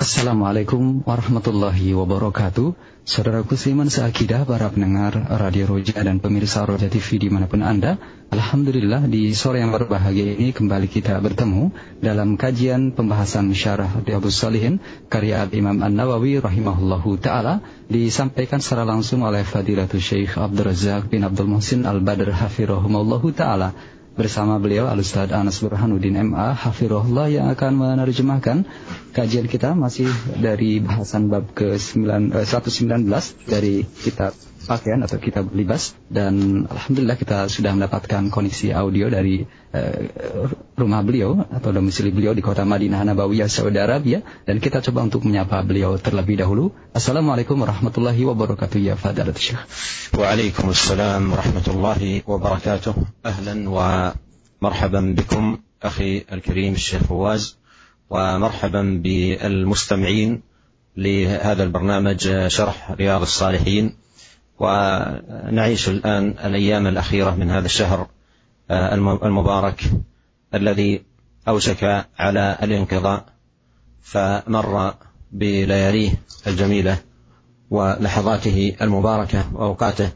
Assalamualaikum warahmatullahi wabarakatuh. Saudaraku seiman seakidah para pendengar Radio Roja dan pemirsa Roja TV di mana pun Anda Alhamdulillah di sore yang berbahagia ini kembali kita bertemu Dalam kajian pembahasan syarah Riyadus Salihin Karya Imam An-Nawawi rahimahullahu ta'ala Disampaikan secara langsung oleh Fadilatul Syekh Abdul Razak bin Abdul Muhsin Al-Badr Hafirahumullahu ta'ala bersama beliau Al-Ustaz Anas Burhanuddin MA Hafirullah yang akan menerjemahkan kajian kita masih dari bahasan bab ke-119 eh, dari kitab pakaian atau kitab libas dan alhamdulillah kita sudah mendapatkan koneksi audio dari uh, rumah beliau atau domisili beliau di kota Madinah Nabawiyah Saudi Arabia dan kita coba untuk menyapa beliau terlebih dahulu. Assalamualaikum warahmatullahi wabarakatuh ya Fadalat Syekh. Waalaikumsalam warahmatullahi wabarakatuh. Ahlan wa marhaban bikum akhi al-karim Syekh Fawaz ومرحبا بالمستمعين لهذا البرنامج شرح رياض الصالحين ونعيش الآن الأيام الأخيرة من هذا الشهر آه، المبارك الذي أوشك على الانقضاء فمر بلياليه الجميلة ولحظاته المباركة وأوقاته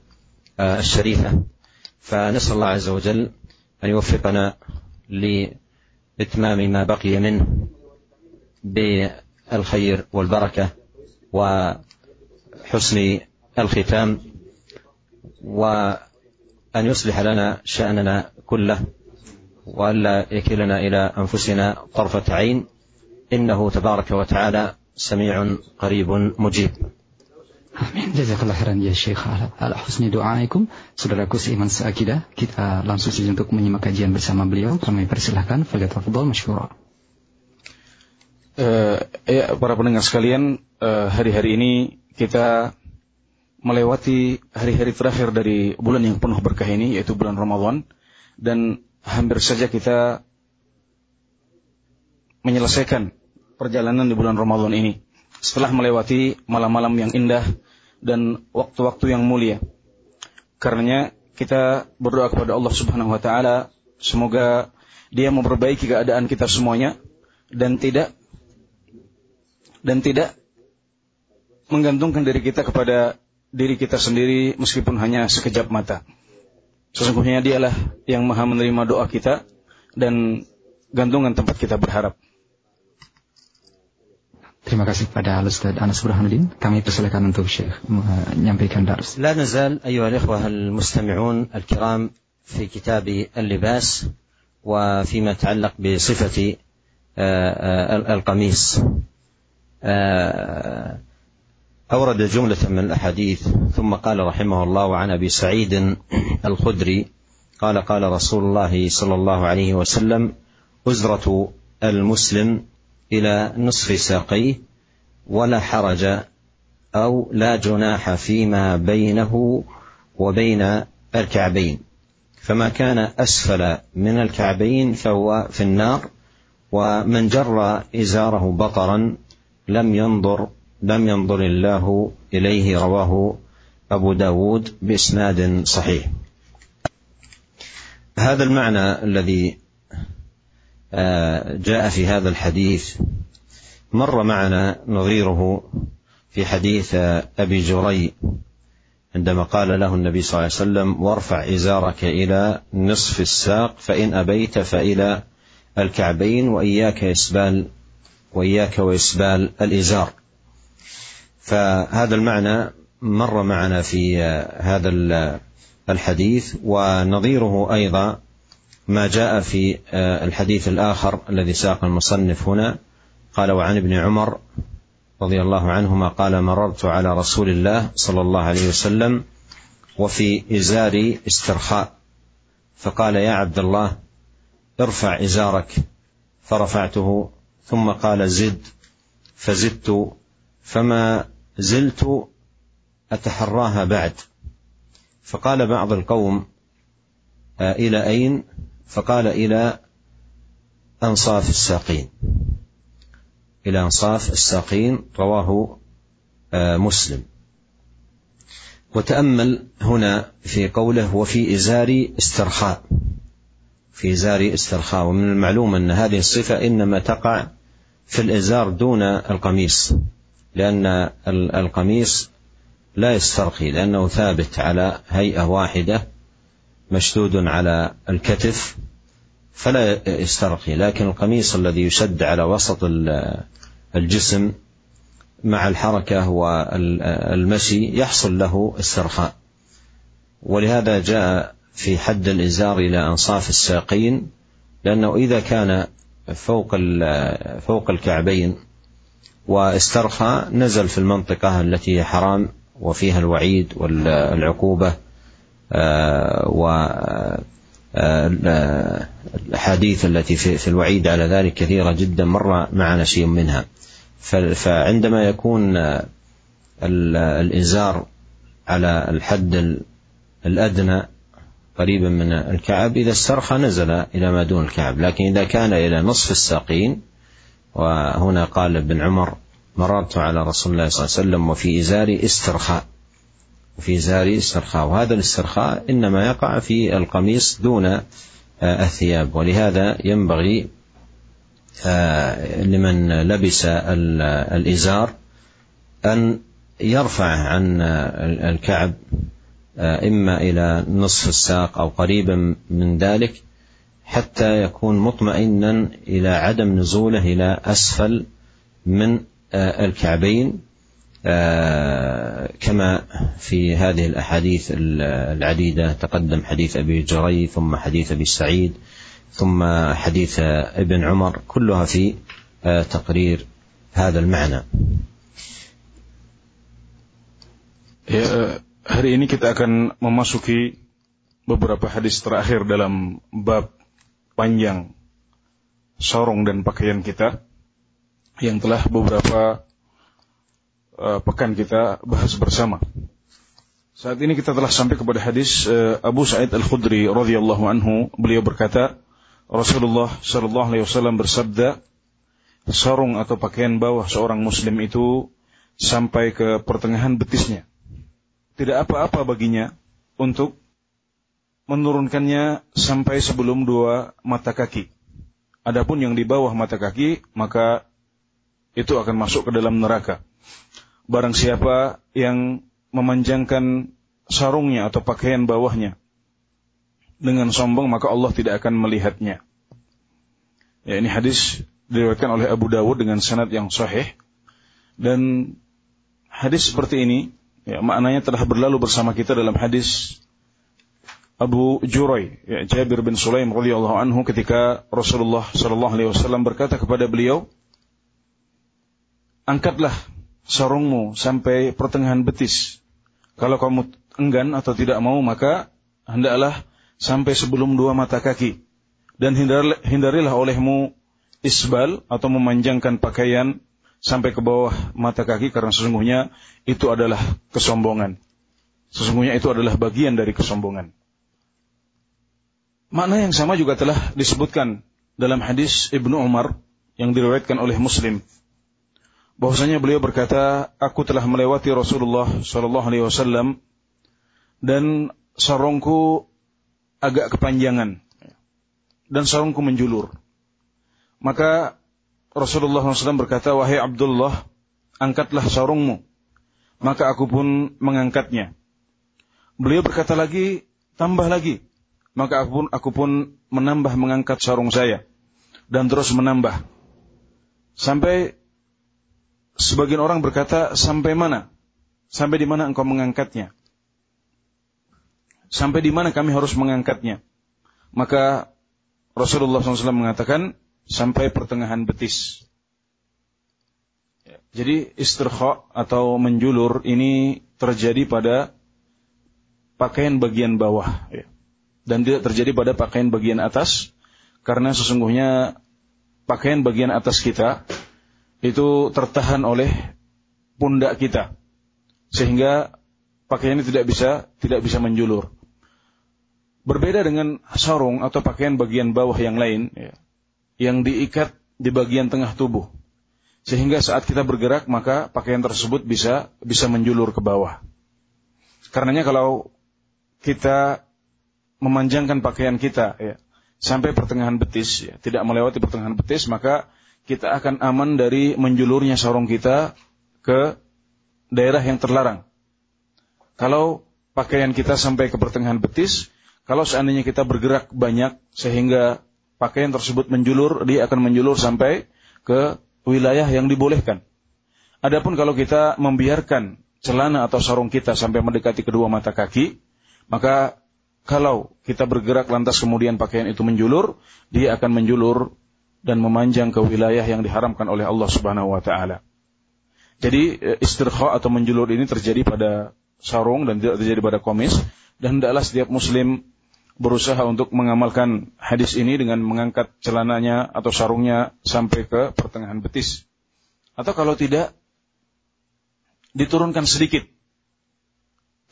آه، الشريفة. فنسأل الله عز وجل أن يوفقنا لإتمام ما بقي منه بالخير والبركة وحسن الختام. وأن يصلح لنا شأننا كله وألا يكلنا إلى أنفسنا طرفة عين إنه تبارك وتعالى سميع قريب مجيب Amin. Jazakallah khairan ya Syekh ala, ala husni doaikum. Saudaraku seiman seakidah, kita langsung saja untuk menyimak kajian bersama beliau. Kami persilahkan. Falyatafadhal masykurah. Uh, ya, para pendengar sekalian, uh, hari-hari ini kita melewati hari-hari terakhir dari bulan yang penuh berkah ini yaitu bulan Ramadan dan hampir saja kita menyelesaikan perjalanan di bulan Ramadan ini setelah melewati malam-malam yang indah dan waktu-waktu yang mulia. Karenanya kita berdoa kepada Allah Subhanahu wa taala semoga dia memperbaiki keadaan kita semuanya dan tidak dan tidak menggantungkan diri kita kepada diri kita sendiri meskipun hanya sekejap mata. Sesungguhnya dialah yang maha menerima doa kita dan gantungan tempat kita berharap. Terima kasih kepada Al-Ustaz Anas Burhanuddin. Kami persilakan untuk Syekh menyampaikan dars. لا نزال أيها الإخوة المستمعون الكرام في كتاب اللباس وفيما يتعلق بصفة القميص أورد جملة من الأحاديث ثم قال رحمه الله عن أبي سعيد الخدري قال قال رسول الله صلى الله عليه وسلم أزرة المسلم إلى نصف ساقيه ولا حرج أو لا جناح فيما بينه وبين الكعبين فما كان أسفل من الكعبين فهو في النار ومن جر إزاره بطرا لم ينظر لم ينظر الله إليه رواه أبو داود بإسناد صحيح. هذا المعنى الذي آه، جاء في هذا الحديث مر معنا نظيره في حديث أبي جري عندما قال له النبي صلى الله عليه وسلم وارفع إزارك إلى نصف الساق فإن أبيت فإلى الكعبين وإياك إسبال وإياك وإسبال الإزار. فهذا المعنى مر معنا في هذا الحديث ونظيره أيضا ما جاء في الحديث الآخر الذي ساق المصنف هنا. قال وعن ابن عمر رضي الله عنهما قال مررت على رسول الله صلى الله عليه وسلم وفي ازاري استرخاء. فقال يا عبد الله ارفع إزارك. فرفعته ثم قال زد. فزدت فما زلت أتحراها بعد. فقال بعض القوم آه، إلى أين؟ فقال إلى أنصاف الساقين. إلى أنصاف الساقين رواه آه، مسلم. وتأمل هنا في قوله وفي ازاري استرخاء. في ازاري استرخاء. ومن المعلوم أن هذه الصفة إنما تقع في الإزار دون القميص. لأن القميص لا يسترخي لأنه ثابت على هيئة واحدة مشدود على الكتف فلا يسترخي لكن القميص الذي يشد على وسط الجسم مع الحركة والمشي يحصل له استرخاء. ولهذا جاء في حد الإزار إلى أنصاف الساقين لأنه إذا كان فوق فوق الكعبين واسترخى نزل في المنطقة التي هي حرام وفيها الوعيد والعقوبة آه، والأحاديث التي في الوعيد على ذلك كثيرة جدا مر معنا شيء منها. فعندما يكون الإزار على الحد الأدنى قريبا من الكعب إذا استرخى نزل إلى ما دون الكعب لكن إذا كان إلى نصف الساقين وهنا قال ابن عمر مررت على رسول الله صلى الله عليه وسلم وفي إزاري استرخاء. وفي إزاري استرخاء. وهذا الاسترخاء إنما يقع في القميص دون آه، الثياب. ولهذا ينبغي آه، لمن لبس الإزار أن يرفع عن الكعب آه، إما إلى نصف الساق أو قريبا من ذلك حتى يكون مطمئنا إلى عدم نزوله إلى أسفل من آه، الكعبين آه، كما في هذه الأحاديث العديدة. تقدم حديث أبي جري ثم حديث أبي سعيد ثم حديث ابن عمر كلها في تقرير هذا المعنى. Hari ini kita akan memasuki beberapa hadis terakhir dalam bab panjang sorong dan pakaian kita yang telah beberapa uh, pekan kita bahas bersama. Saat ini kita telah sampai kepada hadis uh, Abu Sa'id Al-Khudri radhiyallahu anhu. Beliau berkata, Rasulullah sallallahu alaihi wasallam bersabda, sarung atau pakaian bawah seorang muslim itu sampai ke pertengahan betisnya tidak apa-apa baginya untuk menurunkannya sampai sebelum dua mata kaki. Adapun yang di bawah mata kaki, maka itu akan masuk ke dalam neraka. Barang siapa yang memanjangkan sarungnya atau pakaian bawahnya dengan sombong, maka Allah tidak akan melihatnya. Ya, ini hadis diriwayatkan oleh Abu Dawud dengan sanad yang sahih. Dan hadis seperti ini Ya, maknanya telah berlalu bersama kita dalam hadis Abu Jurai, ya, Jabir bin Sulaim radhiyallahu anhu ketika Rasulullah sallallahu alaihi wasallam berkata kepada beliau, "Angkatlah sarungmu sampai pertengahan betis. Kalau kamu enggan atau tidak mau, maka hendaklah sampai sebelum dua mata kaki. Dan hindarilah olehmu isbal atau memanjangkan pakaian sampai ke bawah mata kaki karena sesungguhnya itu adalah kesombongan. Sesungguhnya itu adalah bagian dari kesombongan. Makna yang sama juga telah disebutkan dalam hadis Ibnu Umar yang diriwayatkan oleh Muslim. Bahwasanya beliau berkata, "Aku telah melewati Rasulullah sallallahu alaihi wasallam dan sarungku agak kepanjangan dan sarungku menjulur. Maka Rasulullah SAW berkata, Wahai Abdullah, angkatlah sarungmu. Maka aku pun mengangkatnya. Beliau berkata lagi, tambah lagi. Maka aku pun, aku pun menambah mengangkat sarung saya. Dan terus menambah. Sampai sebagian orang berkata, sampai mana? Sampai di mana engkau mengangkatnya? Sampai di mana kami harus mengangkatnya? Maka Rasulullah SAW mengatakan, sampai pertengahan betis. Ya, jadi istirha atau menjulur ini terjadi pada pakaian bagian bawah ya. Dan tidak terjadi pada pakaian bagian atas karena sesungguhnya pakaian bagian atas kita itu tertahan oleh pundak kita sehingga pakaian ini tidak bisa tidak bisa menjulur. Berbeda dengan sarung atau pakaian bagian bawah yang lain, ya yang diikat di bagian tengah tubuh. Sehingga saat kita bergerak maka pakaian tersebut bisa bisa menjulur ke bawah. Karenanya kalau kita memanjangkan pakaian kita ya, sampai pertengahan betis ya, tidak melewati pertengahan betis maka kita akan aman dari menjulurnya sarung kita ke daerah yang terlarang. Kalau pakaian kita sampai ke pertengahan betis, kalau seandainya kita bergerak banyak sehingga pakaian tersebut menjulur, dia akan menjulur sampai ke wilayah yang dibolehkan. Adapun kalau kita membiarkan celana atau sarung kita sampai mendekati kedua mata kaki, maka kalau kita bergerak lantas kemudian pakaian itu menjulur, dia akan menjulur dan memanjang ke wilayah yang diharamkan oleh Allah Subhanahu wa taala. Jadi e, istirkha atau menjulur ini terjadi pada sarung dan tidak terjadi pada komis dan hendaklah setiap muslim berusaha untuk mengamalkan hadis ini dengan mengangkat celananya atau sarungnya sampai ke pertengahan betis. Atau kalau tidak diturunkan sedikit.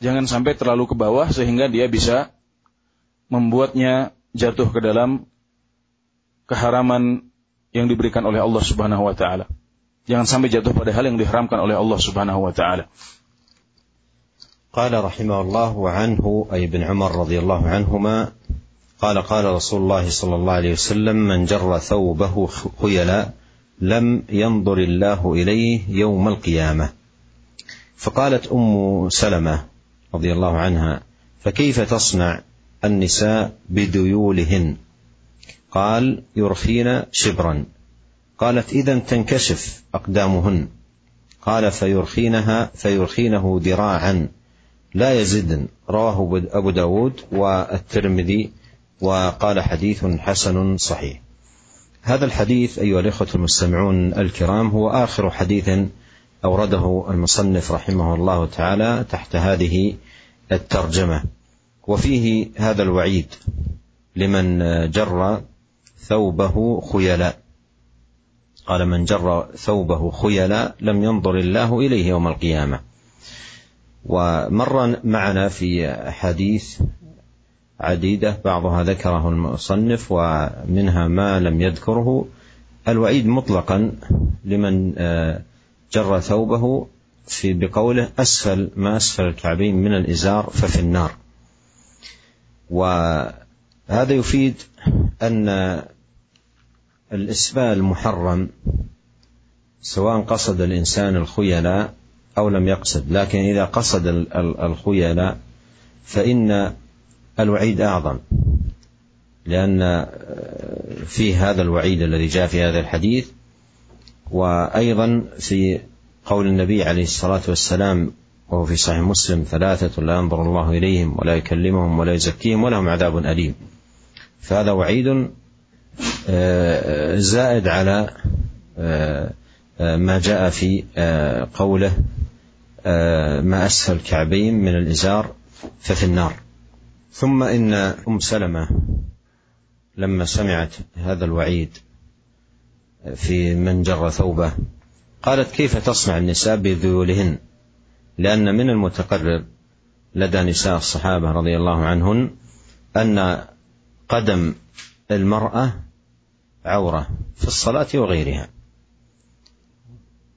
Jangan sampai terlalu ke bawah sehingga dia bisa membuatnya jatuh ke dalam keharaman yang diberikan oleh Allah Subhanahu wa taala. Jangan sampai jatuh pada hal yang diharamkan oleh Allah Subhanahu wa taala. قال رحمه الله وعنه أي بن عمر رضي الله عنهما قال قال رسول الله صلى الله عليه وسلم من جر ثوبه خيلا لم ينظر الله إليه يوم القيامة فقالت ام سلمه رضي الله عنها فكيف تصنع النساء بديولهن قال يرخين شبرا. قالت اذا تنكشف أقدامهن. قال فيرخينها فيرخينه ذراعا. لا يزدن رواه أبو داود والترمذي وقال حديث حسن صحيح. هذا الحديث أيها الإخوة المستمعون الكرام هو آخر حديث أورده المصنف رحمه الله تعالى تحت هذه الترجمة. وفيه هذا الوعيد لمن جر ثوبه خيلاء. قال من جر ثوبه خيلاء لم ينظر الله إليه يوم القيامة. ومر معنا في أحاديث عديدة بعضها ذكره المصنف ومنها ما لم يذكره. الوعيد مطلقا لمن جر ثوبه في بقوله أسفل ما أسفل الكعبين من الإزار ففي النار. وهذا يفيد أن الإسبال محرم سواء قصد الإنسان الخيلاء أو لم يقصد لكن إذا قصد الخيلاء فإن الوعيد أعظم لأن فيه هذا الوعيد الذي جاء في هذا الحديث وأيضا في قول النبي عليه الصلاة والسلام وهو في صحيح مسلم ثلاثة لا ينظر الله إليهم ولا يكلمهم ولا يزكيهم ولهم عذاب أليم. فهذا وعيد آه، زائد على آه، آه، ما جاء في قوله ما أسفل الكعبين من الإزار ففي النار. ثم إن أم سلمة لما سمعت هذا الوعيد في من جر ثوبه قالت كيف تصنع النساء بذيولهن؟ لأن من المتقرر لدى نساء الصحابة رضي الله عنهن أن قدم المرأة عورة في الصلاة وغيرها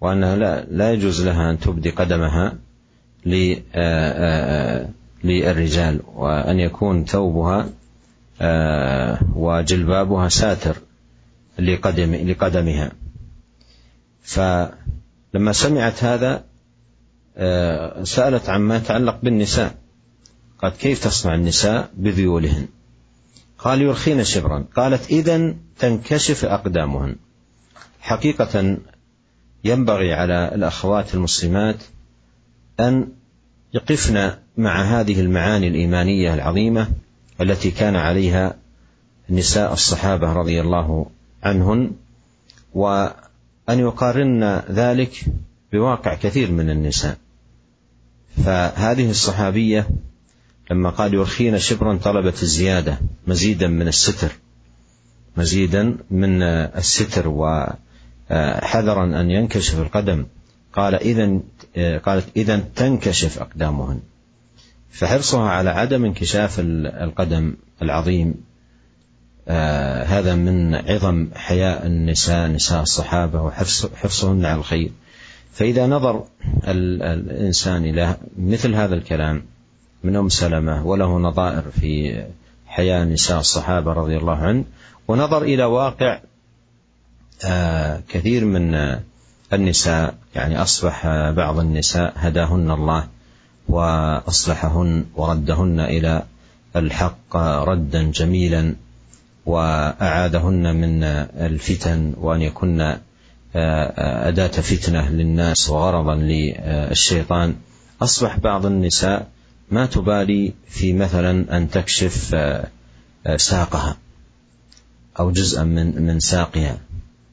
وأنها لا, لا يجوز لها أن تبدي قدمها للرجال وأن يكون ثوبها وجلبابها ساتر لقدم لقدمها. فلما سمعت هذا آه، سألت عما يتعلق بالنساء. قالت كيف تصنع النساء بذيولهن؟ قال يرخين شبرا. قالت إذا تنكشف أقدامهن. حقيقة ينبغي على الأخوات المسلمات أن يقفن مع هذه المعاني الإيمانية العظيمة التي كان عليها نساء الصحابة رضي الله عنهن وأن يقارن ذلك بواقع كثير من النساء. فهذه الصحابية لما قال يرخين شبرا طلبت الزيادة مزيدا من الستر مزيدا من الستر وحذرا أن ينكشف القدم. قال إذا قالت إذا تنكشف أقدامهن. فحرصها على عدم انكشاف القدم العظيم آه هذا من عظم حياء النساء نساء الصحابة وحرصهن على الخير. فإذا نظر الإنسان إلى مثل هذا الكلام من أم سلمة وله نظائر في حياة نساء الصحابة رضي الله عنه ونظر إلى واقع آه، كثير من النساء يعني أصبح بعض النساء هداهن الله وأصلحهن وردهن إلى الحق ردا جميلا وأعاذهن من الفتن وأن يكن أداة فتنة للناس وغرضا للشيطان. أصبح بعض النساء ما تبالي في مثلا أن تكشف ساقها أو جزءا من من ساقها.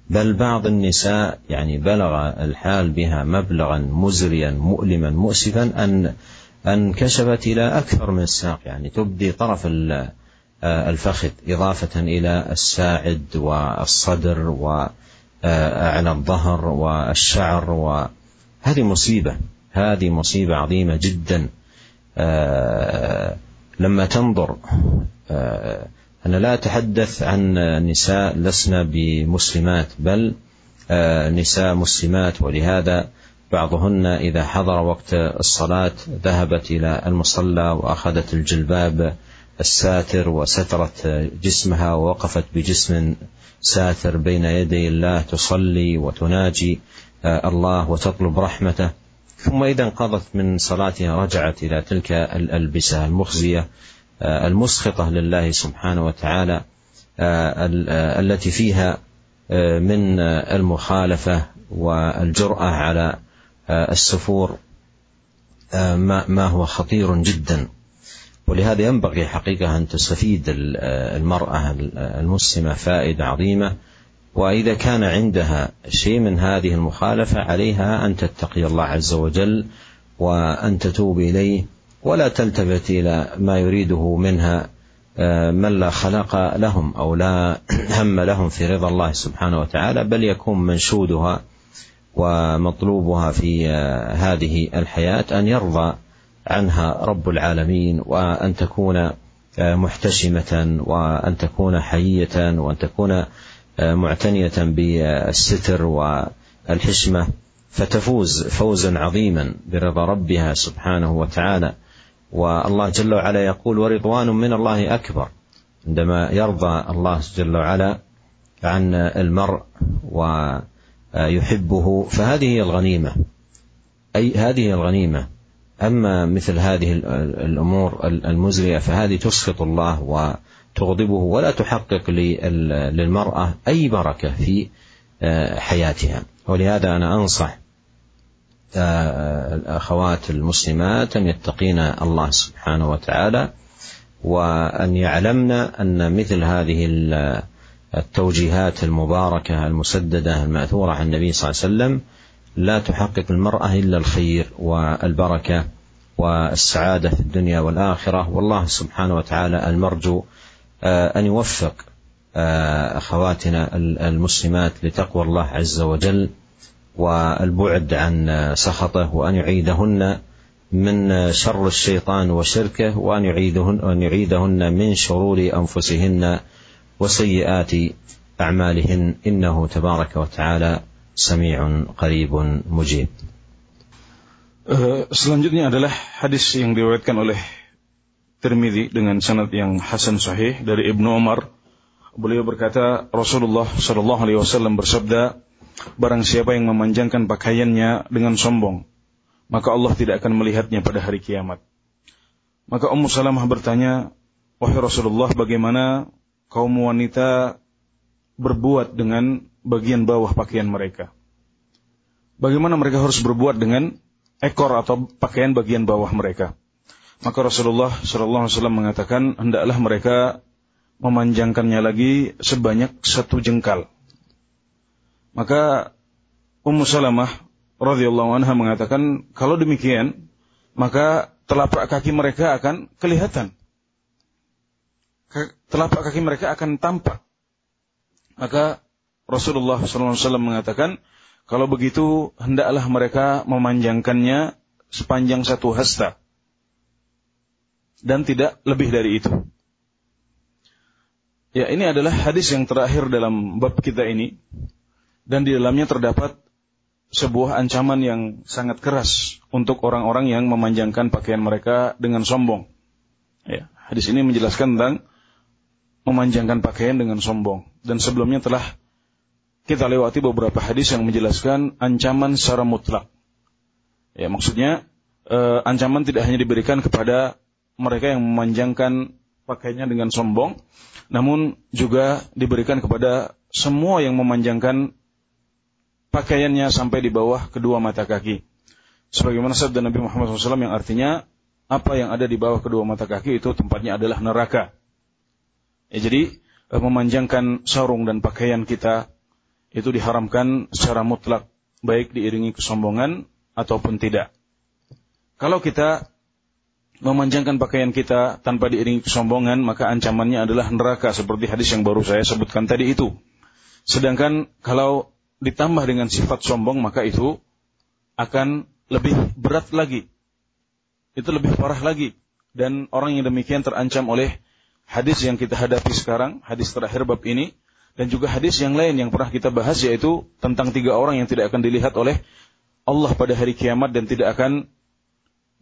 بل بعض النساء يعني بلغ الحال بها مبلغا مزريا مؤلما مؤسفا أن أن كشفت إلى أكثر من الساق. يعني تبدي طرف الفخذ إضافة إلى الساعد والصدر وأعلى الظهر والشعر وهذه مصيبة هذه مصيبة عظيمة جدا. لما تنظر أنا لا أتحدث عن نساء لسنا بمسلمات بل نساء مسلمات. ولهذا بعضهن إذا حضر وقت الصلاة ذهبت إلى المصلى وأخذت الجلباب الساتر وسترت جسمها ووقفت بجسم ساتر بين يدي الله تصلي وتناجي الله وتطلب رحمته. ثم إذا انقضت من صلاتها رجعت إلى تلك الألبسة المخزية المسخطة لله سبحانه وتعالى التي فيها من المخالفة والجرأة على السفور ما هو خطير جدا. ولهذا ينبغي حقيقة أن تستفيد المرأة المسلمة فائدة عظيمة وإذا كان عندها شيء من هذه المخالفة عليها أن تتقي الله عز وجل وأن تتوب إليه ولا تلتفت إلى ما يريده منها من لا خلق لهم أو لا هم لهم في رضا الله سبحانه وتعالى بل يكون منشودها ومطلوبها في هذه الحياة أن يرضى عنها رب العالمين وأن تكون محتشمة وأن تكون حية وأن تكون معتنية بالستر والحشمة فتفوز فوزا عظيما برضا ربها سبحانه وتعالى. والله جل وعلا يقول ورضوان من الله أكبر عندما يرضى الله جل وعلا عن المرء ويحبه فهذه هي الغنيمة. أي هذه الغنيمة. أما مثل هذه الأمور المزرية فهذه تسخط الله وتغضبه ولا تحقق للمرأة أي بركة في حياتها. ولهذا أنا أنصح الأخوات المسلمات أن يتقين الله سبحانه وتعالى وأن يعلمن أن مثل هذه التوجيهات المباركة المسددة المأثورة عن النبي صلى الله عليه وسلم لا تحقق المرأة إلا الخير والبركة والسعادة في الدنيا والآخرة. والله سبحانه وتعالى المرجو أن يوفق أخواتنا المسلمات لتقوى الله عز وجل والبعد عن سخطه وأن يعيدهن من شر الشيطان وشركه وأن يعيدهن وأن يعيدهن من شرور أنفسهن وسيئات أعمالهن. إنه تبارك وتعالى سميع قريب مجيب. Uh, selanjutnya adalah hadis yang diriwayatkan oleh Tirmidzi dengan sanad yang hasan sahih dari Ibnu Umar. Beliau berkata Rasulullah Shallallahu alaihi wasallam bersabda, Barang siapa yang memanjangkan pakaiannya dengan sombong, maka Allah tidak akan melihatnya pada hari kiamat. Maka Ummu Salamah bertanya, Wahai Rasulullah, bagaimana kaum wanita berbuat dengan bagian bawah pakaian mereka? Bagaimana mereka harus berbuat dengan ekor atau pakaian bagian bawah mereka? Maka Rasulullah Shallallahu Alaihi Wasallam mengatakan hendaklah mereka memanjangkannya lagi sebanyak satu jengkal maka Ummu Salamah radhiyallahu anha mengatakan kalau demikian maka telapak kaki mereka akan kelihatan. Telapak kaki mereka akan tampak. Maka Rasulullah SAW mengatakan, kalau begitu hendaklah mereka memanjangkannya sepanjang satu hasta. Dan tidak lebih dari itu. Ya, ini adalah hadis yang terakhir dalam bab kita ini dan di dalamnya terdapat sebuah ancaman yang sangat keras untuk orang-orang yang memanjangkan pakaian mereka dengan sombong. Ya, hadis ini menjelaskan tentang memanjangkan pakaian dengan sombong dan sebelumnya telah kita lewati beberapa hadis yang menjelaskan ancaman secara mutlak. Ya, maksudnya eh, ancaman tidak hanya diberikan kepada mereka yang memanjangkan pakainya dengan sombong, namun juga diberikan kepada semua yang memanjangkan pakaiannya sampai di bawah kedua mata kaki. Sebagaimana sabda Nabi Muhammad SAW yang artinya apa yang ada di bawah kedua mata kaki itu tempatnya adalah neraka. Ya, jadi eh, memanjangkan sarung dan pakaian kita itu diharamkan secara mutlak baik diiringi kesombongan ataupun tidak. Kalau kita memanjangkan pakaian kita tanpa diiringi kesombongan, maka ancamannya adalah neraka seperti hadis yang baru saya sebutkan tadi itu. Sedangkan kalau ditambah dengan sifat sombong, maka itu akan lebih berat lagi. Itu lebih parah lagi. Dan orang yang demikian terancam oleh hadis yang kita hadapi sekarang, hadis terakhir bab ini, dan juga hadis yang lain yang pernah kita bahas yaitu tentang tiga orang yang tidak akan dilihat oleh Allah pada hari kiamat dan tidak akan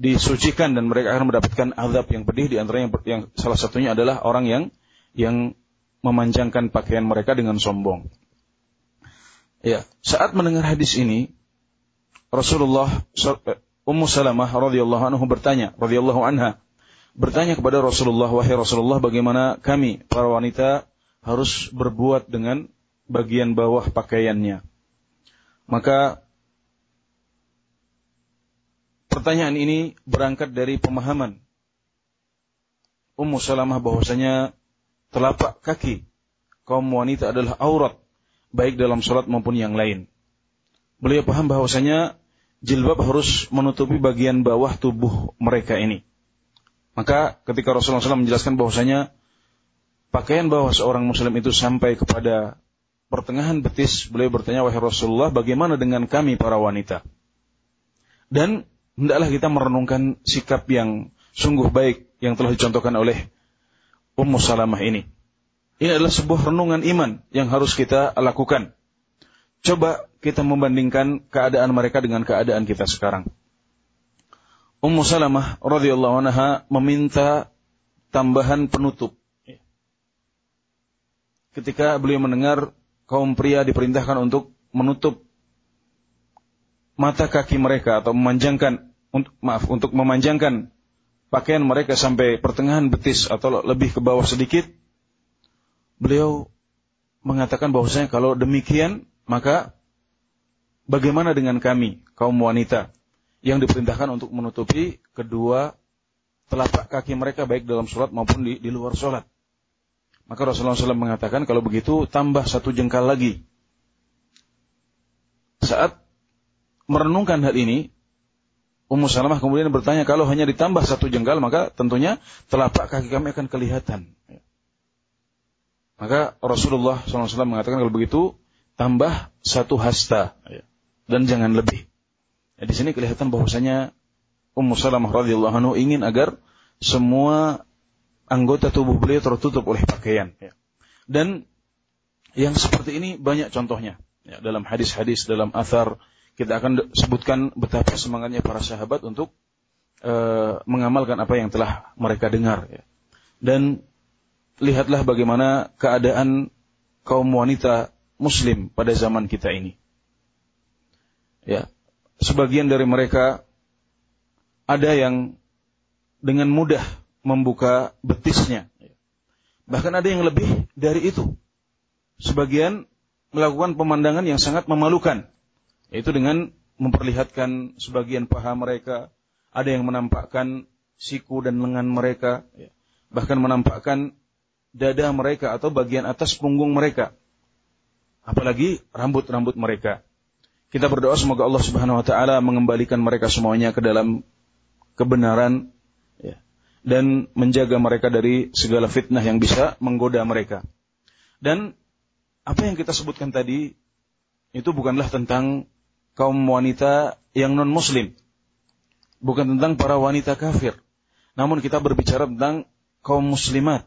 disucikan dan mereka akan mendapatkan azab yang pedih di antara yang, yang salah satunya adalah orang yang yang memanjangkan pakaian mereka dengan sombong. Ya, saat mendengar hadis ini Rasulullah eh, Ummu Salamah radhiyallahu anhu bertanya, radhiyallahu anha bertanya kepada Rasulullah, wahai Rasulullah, bagaimana kami para wanita harus berbuat dengan bagian bawah pakaiannya. Maka pertanyaan ini berangkat dari pemahaman Ummu Salamah bahwasanya telapak kaki kaum wanita adalah aurat baik dalam sholat maupun yang lain. Beliau paham bahwasanya jilbab harus menutupi bagian bawah tubuh mereka ini. Maka ketika Rasulullah SAW menjelaskan bahwasanya pakaian bawah seorang muslim itu sampai kepada pertengahan betis, beliau bertanya, wahai Rasulullah, bagaimana dengan kami para wanita? Dan hendaklah kita merenungkan sikap yang sungguh baik yang telah dicontohkan oleh Ummu Salamah ini. Ini adalah sebuah renungan iman yang harus kita lakukan. Coba kita membandingkan keadaan mereka dengan keadaan kita sekarang. Ummu Salamah radhiyallahu anha meminta tambahan penutup ketika beliau mendengar kaum pria diperintahkan untuk menutup mata kaki mereka atau memanjangkan maaf untuk memanjangkan pakaian mereka sampai pertengahan betis atau lebih ke bawah sedikit beliau mengatakan bahwasanya kalau demikian maka bagaimana dengan kami kaum wanita yang diperintahkan untuk menutupi kedua telapak kaki mereka baik dalam sholat maupun di, di luar sholat maka Rasulullah SAW mengatakan kalau begitu tambah satu jengkal lagi. Saat merenungkan hal ini, Ummu Salamah kemudian bertanya kalau hanya ditambah satu jengkal maka tentunya telapak kaki kami akan kelihatan. Maka Rasulullah SAW mengatakan kalau begitu tambah satu hasta dan jangan lebih. Ya, di sini kelihatan bahwasanya Ummu Salamah radhiyallahu anhu ingin agar semua anggota tubuh beliau tertutup oleh pakaian. Ya. Dan yang seperti ini banyak contohnya. Ya, dalam hadis-hadis, dalam athar, kita akan sebutkan betapa semangatnya para sahabat untuk uh, mengamalkan apa yang telah mereka dengar. Ya. Dan lihatlah bagaimana keadaan kaum wanita muslim pada zaman kita ini. Ya, sebagian dari mereka ada yang dengan mudah membuka betisnya. Bahkan ada yang lebih dari itu. Sebagian melakukan pemandangan yang sangat memalukan. Yaitu dengan memperlihatkan sebagian paha mereka. Ada yang menampakkan siku dan lengan mereka. Bahkan menampakkan dada mereka atau bagian atas punggung mereka. Apalagi rambut-rambut mereka. Kita berdoa semoga Allah Subhanahu wa taala mengembalikan mereka semuanya ke dalam kebenaran dan menjaga mereka dari segala fitnah yang bisa menggoda mereka. Dan apa yang kita sebutkan tadi itu bukanlah tentang kaum wanita yang non muslim. Bukan tentang para wanita kafir. Namun kita berbicara tentang kaum muslimat.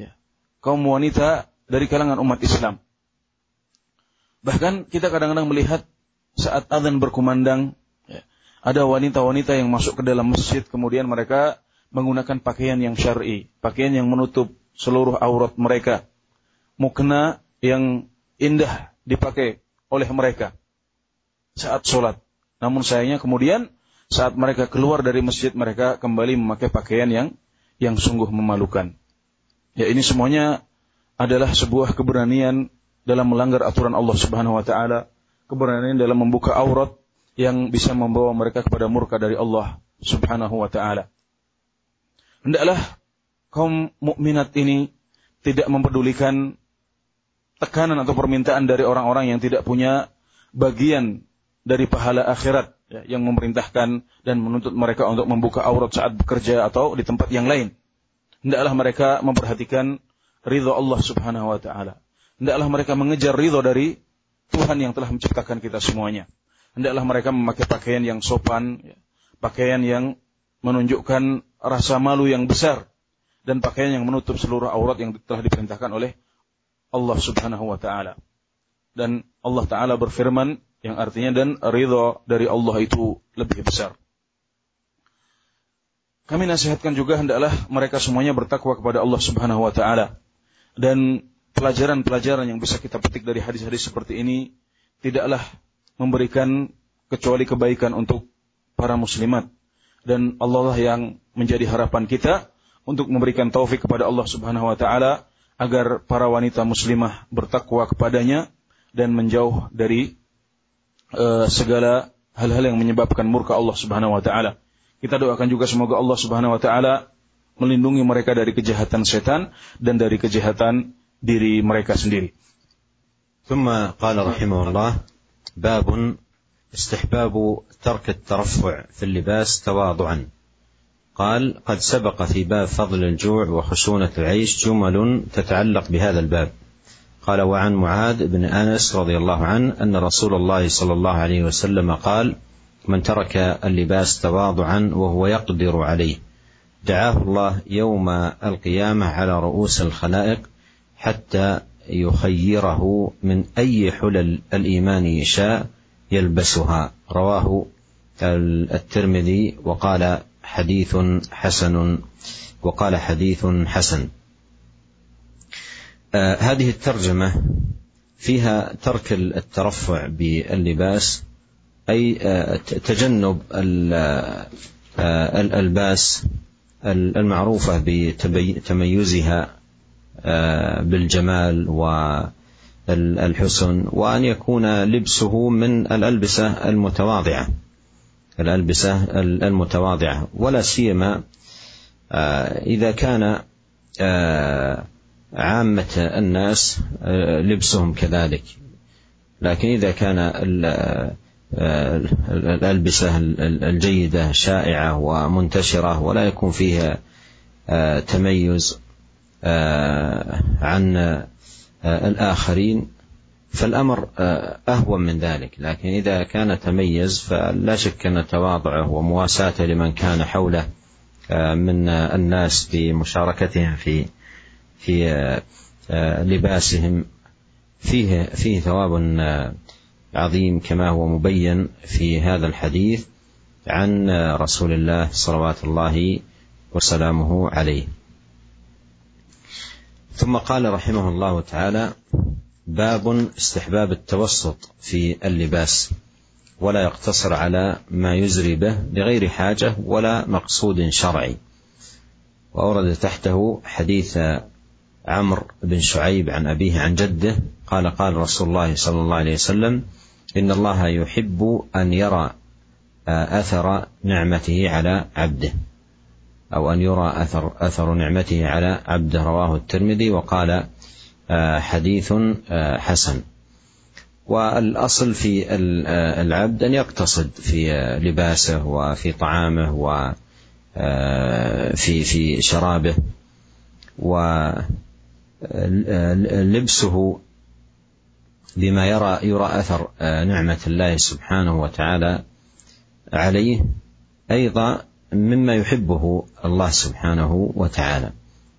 Ya. Kaum wanita dari kalangan umat Islam. Bahkan kita kadang-kadang melihat saat azan berkumandang, ya, ada wanita-wanita yang masuk ke dalam masjid, kemudian mereka menggunakan pakaian yang syar'i, pakaian yang menutup seluruh aurat mereka, mukna yang indah dipakai oleh mereka saat sholat. Namun sayangnya kemudian saat mereka keluar dari masjid mereka kembali memakai pakaian yang yang sungguh memalukan. Ya ini semuanya adalah sebuah keberanian dalam melanggar aturan Allah Subhanahu wa taala, keberanian dalam membuka aurat yang bisa membawa mereka kepada murka dari Allah Subhanahu wa taala. Hendaklah kaum mukminat ini tidak mempedulikan tekanan atau permintaan dari orang-orang yang tidak punya bagian dari pahala akhirat ya, yang memerintahkan dan menuntut mereka untuk membuka aurat saat bekerja atau di tempat yang lain. Hendaklah mereka memperhatikan ridho Allah Subhanahu wa taala. Hendaklah mereka mengejar ridho dari Tuhan yang telah menciptakan kita semuanya. Hendaklah mereka memakai pakaian yang sopan, ya, pakaian yang menunjukkan rasa malu yang besar dan pakaian yang menutup seluruh aurat yang telah diperintahkan oleh Allah Subhanahu wa taala. Dan Allah taala berfirman yang artinya dan ridho dari Allah itu lebih besar. Kami nasihatkan juga hendaklah mereka semuanya bertakwa kepada Allah Subhanahu wa taala. Dan pelajaran-pelajaran yang bisa kita petik dari hadis-hadis seperti ini tidaklah memberikan kecuali kebaikan untuk para muslimat dan Allah lah yang menjadi harapan kita untuk memberikan taufik kepada Allah Subhanahu wa taala agar para wanita muslimah bertakwa kepadanya dan menjauh dari uh, segala hal-hal yang menyebabkan murka Allah Subhanahu wa taala. Kita doakan juga semoga Allah Subhanahu wa taala melindungi mereka dari kejahatan setan dan dari kejahatan diri mereka sendiri. ثم قال رحمه الله باب استحباب ترك الترفع في اللباس تواضعا. قال قد سبق في باب فضل الجوع وخشونة العيش جمل تتعلق بهذا الباب. قال وعن معاذ بن أنس رضي الله عنه أن رسول الله صلى الله عليه وسلم قال من ترك اللباس تواضعا وهو يقدر عليه دعاه الله يوم القيامة على رؤوس الخلائق حتى يخيره من أي حلل الإيمان يشاء يلبسها. رواه الترمذي وقال حديث حسن وقال حديث حسن. آه هذه الترجمة فيها ترك الترفع باللباس أي آه تجنب آه الألباس المعروفة بتميزها بالجمال والحسن وأن يكون لبسه من الألبسة المتواضعة. الألبسة المتواضعة ولا سيما إذا كان عامة الناس لبسهم كذلك. لكن إذا كان الألبسة الجيدة شائعة ومنتشرة ولا يكون فيها تميز عن الآخرين فالأمر أهون من ذلك. لكن إذا كان تميز فلا شك أن تواضعه ومواساته لمن كان حوله من الناس بمشاركتهم في في لباسهم. فيه فيه ثواب عظيم كما هو مبين في هذا الحديث عن رسول الله صلوات الله وسلامه عليه. ثم قال رحمه الله تعالى باب استحباب التوسط في اللباس ولا يقتصر على ما يزري به لغير حاجة ولا مقصود شرعي. وأورد تحته حديث عمرو بن شعيب عن أبيه عن جده قال قال رسول الله صلى الله عليه وسلم إن الله يحب أن يرى أثر نعمته على عبده. أو أن يرى أثر أثر نعمته على عبده رواه الترمذي وقال حديث حسن. والأصل في العبد أن يقتصد في لباسه وفي طعامه وفي في شرابه. ولبسه بما يرى يرى أثر نعمة الله سبحانه وتعالى عليه. أيضا مما يحبه الله سبحانه وتعالى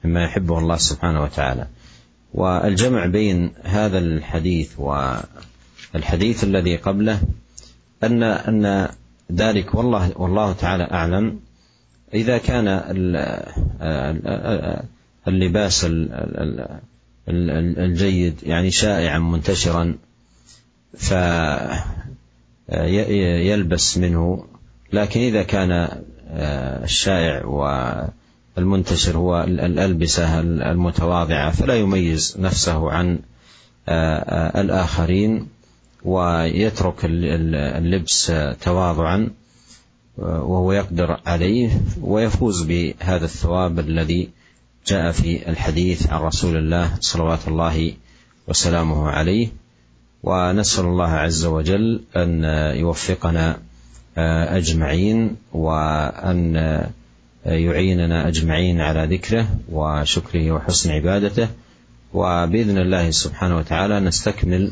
مما يحبه الله سبحانه وتعالى. والجمع بين هذا الحديث والحديث الذي قبله أن أن ذلك والله والله تعالى أعلم. إذا كان اللباس الجيد يعني شائعا منتشرا فيلبس منه لكن إذا كان الشائع والمنتشر هو الألبسة المتواضعة فلا يميز نفسه عن الآخرين ويترك اللبس تواضعا وهو يقدر عليه ويفوز بهذا الثواب الذي جاء في الحديث عن رسول الله صلوات الله وسلامه عليه. ونسأل الله عز وجل أن يوفقنا أجمعين وأن يعيننا أجمعين على ذكره وشكره وحسن عبادته. وبإذن الله سبحانه وتعالى نستكمل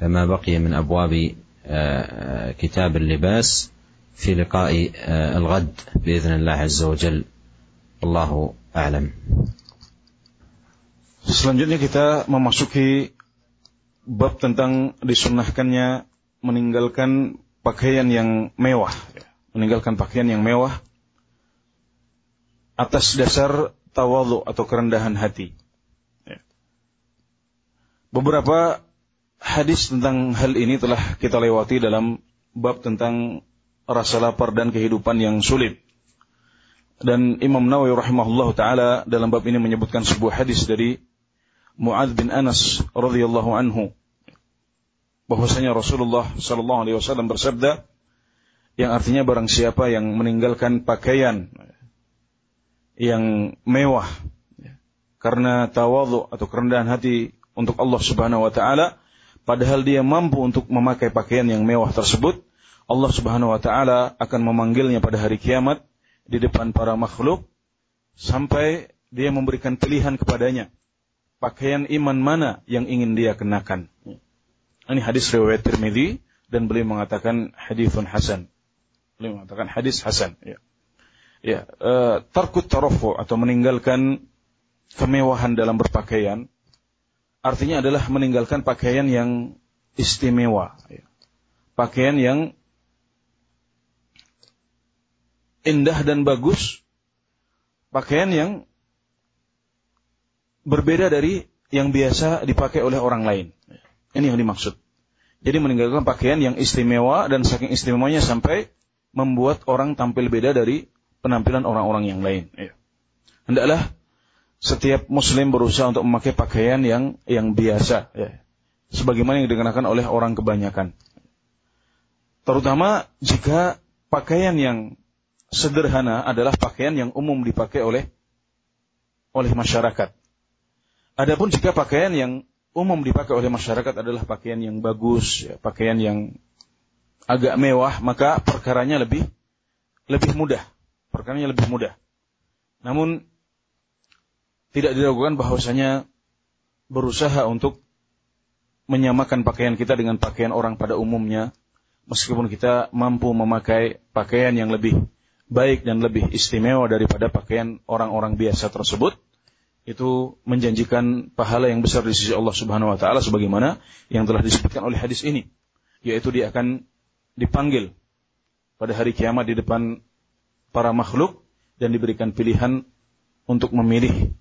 ما بقي من أبواب كتاب اللباس في لقاء الغد بإذن الله عز وجل. الله أعلم. Selanjutnya kita memasuki bab tentang disunahkannya meninggalkan pakaian yang mewah, meninggalkan pakaian yang mewah atas dasar tawadhu atau kerendahan hati. Beberapa hadis tentang hal ini telah kita lewati dalam bab tentang rasa lapar dan kehidupan yang sulit. Dan Imam Nawawi rahimahullah taala dalam bab ini menyebutkan sebuah hadis dari Mu'ad bin Anas radhiyallahu anhu bahwasanya Rasulullah sallallahu alaihi wasallam bersabda yang artinya barang siapa yang meninggalkan pakaian yang mewah karena tawadhu atau kerendahan hati untuk Allah Subhanahu wa taala padahal dia mampu untuk memakai pakaian yang mewah tersebut Allah Subhanahu wa taala akan memanggilnya pada hari kiamat di depan para makhluk sampai dia memberikan pilihan kepadanya pakaian iman mana yang ingin dia kenakan. Ini hadis riwayat Tirmidzi dan beliau mengatakan hadisun hasan. Beliau mengatakan hadis hasan. Ya, ya uh, tarkut tarafu atau meninggalkan kemewahan dalam berpakaian artinya adalah meninggalkan pakaian yang istimewa. Ya. Pakaian yang indah dan bagus, pakaian yang berbeda dari yang biasa dipakai oleh orang lain. Ini yang dimaksud. Jadi meninggalkan pakaian yang istimewa dan saking istimewanya sampai membuat orang tampil beda dari penampilan orang-orang yang lain. Ya. Hendaklah setiap muslim berusaha untuk memakai pakaian yang yang biasa, ya. sebagaimana yang dikenakan oleh orang kebanyakan. Terutama jika pakaian yang sederhana adalah pakaian yang umum dipakai oleh oleh masyarakat. Adapun jika pakaian yang umum dipakai oleh masyarakat adalah pakaian yang bagus, ya, pakaian yang agak mewah, maka perkaranya lebih lebih mudah. Perkaranya lebih mudah. Namun tidak diragukan bahwasanya berusaha untuk menyamakan pakaian kita dengan pakaian orang pada umumnya, meskipun kita mampu memakai pakaian yang lebih baik dan lebih istimewa daripada pakaian orang-orang biasa tersebut, itu menjanjikan pahala yang besar di sisi Allah Subhanahu wa taala sebagaimana yang telah disebutkan oleh hadis ini yaitu dia akan dipanggil pada hari kiamat di depan para makhluk dan diberikan pilihan untuk memilih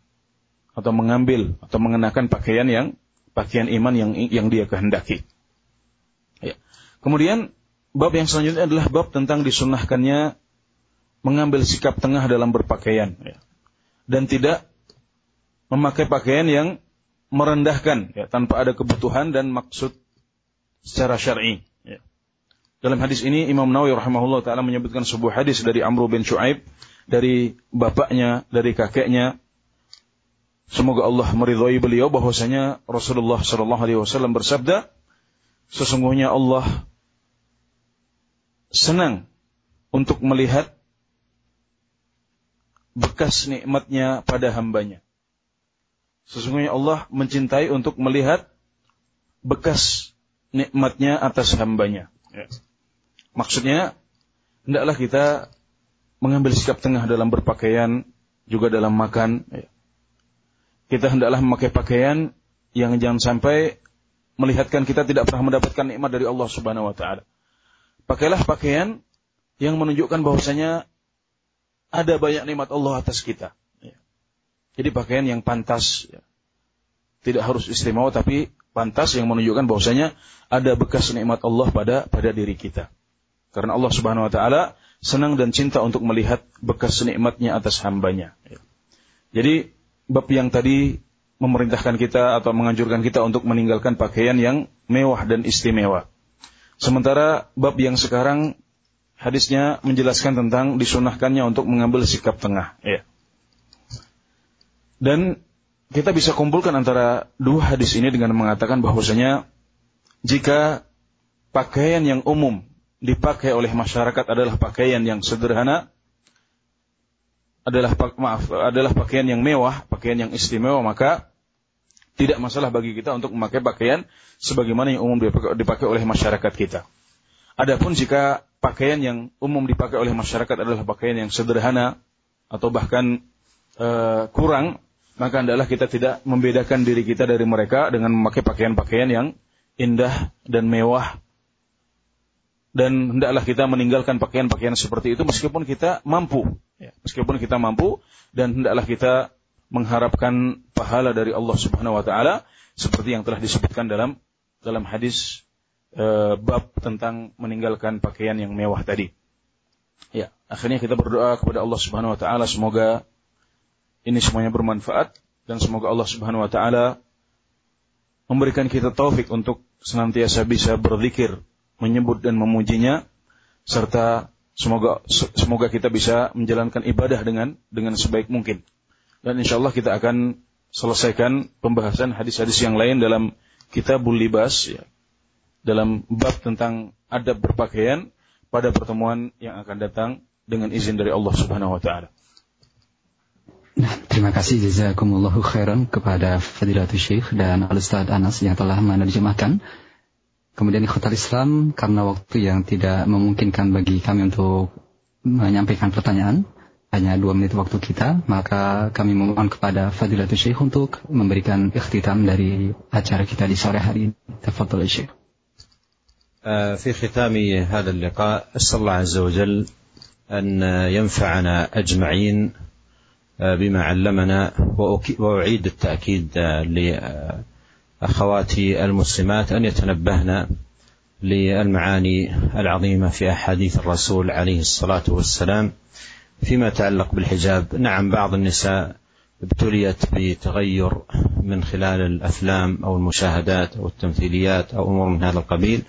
atau mengambil atau mengenakan pakaian yang pakaian iman yang yang dia kehendaki. Ya. Kemudian bab yang selanjutnya adalah bab tentang disunahkannya mengambil sikap tengah dalam berpakaian ya. dan tidak memakai pakaian yang merendahkan ya, tanpa ada kebutuhan dan maksud secara syar'i. Ya. Dalam hadis ini Imam Nawawi rahimahullah taala menyebutkan sebuah hadis dari Amr bin Shu'aib dari bapaknya, dari kakeknya. Semoga Allah meridhai beliau bahwasanya Rasulullah Shallallahu alaihi wasallam bersabda, sesungguhnya Allah senang untuk melihat bekas nikmatnya pada hambanya. Sesungguhnya Allah mencintai untuk melihat bekas nikmatnya atas hambanya. Ya. Maksudnya, hendaklah kita mengambil sikap tengah dalam berpakaian, juga dalam makan. Ya. Kita hendaklah memakai pakaian yang jangan sampai melihatkan kita tidak pernah mendapatkan nikmat dari Allah Subhanahu wa taala. Pakailah pakaian yang menunjukkan bahwasanya ada banyak nikmat Allah atas kita. Jadi pakaian yang pantas, tidak harus istimewa, tapi pantas yang menunjukkan bahwasanya ada bekas nikmat Allah pada pada diri kita. Karena Allah Subhanahu wa taala senang dan cinta untuk melihat bekas nikmatnya atas hambanya. Ya. Jadi bab yang tadi memerintahkan kita atau menganjurkan kita untuk meninggalkan pakaian yang mewah dan istimewa. Sementara bab yang sekarang hadisnya menjelaskan tentang disunahkannya untuk mengambil sikap tengah. Ya. Dan kita bisa kumpulkan antara dua hadis ini dengan mengatakan bahwasanya jika pakaian yang umum dipakai oleh masyarakat adalah pakaian yang sederhana, adalah maaf adalah pakaian yang mewah, pakaian yang istimewa, maka tidak masalah bagi kita untuk memakai pakaian sebagaimana yang umum dipakai oleh masyarakat kita. Adapun jika pakaian yang umum dipakai oleh masyarakat adalah pakaian yang sederhana atau bahkan uh, kurang, maka adalah kita tidak membedakan diri kita dari mereka dengan memakai pakaian-pakaian yang indah dan mewah. Dan hendaklah kita meninggalkan pakaian-pakaian seperti itu meskipun kita mampu. Ya, meskipun kita mampu dan hendaklah kita mengharapkan pahala dari Allah Subhanahu wa taala seperti yang telah disebutkan dalam dalam hadis e, bab tentang meninggalkan pakaian yang mewah tadi. Ya, akhirnya kita berdoa kepada Allah Subhanahu wa taala semoga ini semuanya bermanfaat dan semoga Allah Subhanahu wa taala memberikan kita taufik untuk senantiasa bisa berzikir, menyebut dan memujinya serta semoga semoga kita bisa menjalankan ibadah dengan dengan sebaik mungkin. Dan insya Allah kita akan selesaikan pembahasan hadis-hadis yang lain dalam kitabul libas ya, dalam bab tentang adab berpakaian pada pertemuan yang akan datang dengan izin dari Allah Subhanahu wa taala. Nah, terima kasih jazakumullahu khairan kepada Fadilatul Syekh dan Al-Ustaz Anas yang telah menerjemahkan. Kemudian ikhwatal Islam, karena waktu yang tidak memungkinkan bagi kami untuk menyampaikan pertanyaan, hanya dua menit waktu kita, maka kami memohon kepada Fadilatul Syekh untuk memberikan ikhtitam dari acara kita di sore hari ini. Tafadhol Syekh. في ختام هذا اللقاء أسأل الله عز وجل أن ينفعنا أجمعين بما علمنا وأعيد التأكيد لأخواتي المسلمات أن يتنبهن للمعاني العظيمة في أحاديث الرسول عليه الصلاة والسلام فيما يتعلق بالحجاب. نعم بعض النساء ابتليت بتغير من خلال الأفلام أو المشاهدات أو التمثيليات أو أمور من هذا القبيل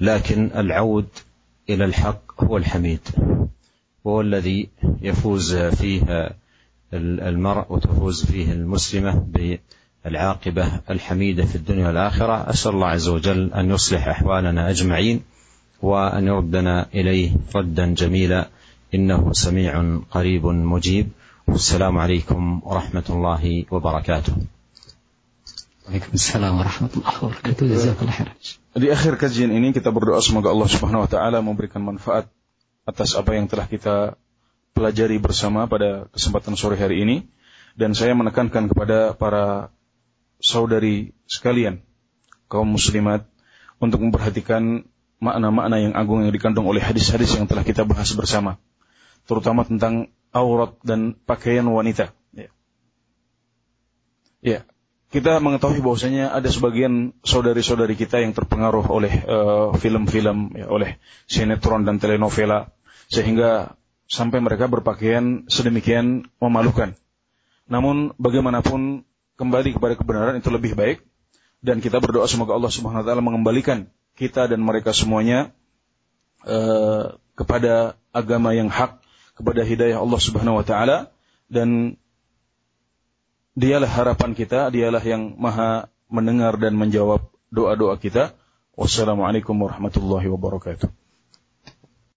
لكن العود إلى الحق هو الحميد وهو الذي يفوز فيه المرء وتفوز فيه المسلمة بالعاقبة الحميدة في الدنيا والآخرة أسأل الله عز وجل أن يصلح أحوالنا أجمعين وأن يردنا إليه ردا جميلا إنه سميع قريب مجيب والسلام عليكم ورحمة الله وبركاته Waalaikumsalam warahmatullahi wabarakatuh. Jazakallah khair. Di akhir kajian ini kita berdoa semoga Allah Subhanahu wa taala memberikan manfaat atas apa yang telah kita pelajari bersama pada kesempatan sore hari ini dan saya menekankan kepada para saudari sekalian kaum muslimat untuk memperhatikan makna-makna yang agung yang dikandung oleh hadis-hadis yang telah kita bahas bersama terutama tentang aurat dan pakaian wanita ya, ya. kita mengetahui bahwasanya ada sebagian saudari-saudari kita yang terpengaruh oleh eh, film-film uh, ya, oleh sinetron dan telenovela sehingga sampai mereka berpakaian sedemikian memalukan. Namun bagaimanapun kembali kepada kebenaran itu lebih baik dan kita berdoa semoga Allah Subhanahu wa taala mengembalikan kita dan mereka semuanya uh, kepada agama yang hak, kepada hidayah Allah Subhanahu wa taala dan dialah harapan kita, dialah yang maha mendengar dan menjawab doa-doa kita. Wassalamualaikum warahmatullahi wabarakatuh.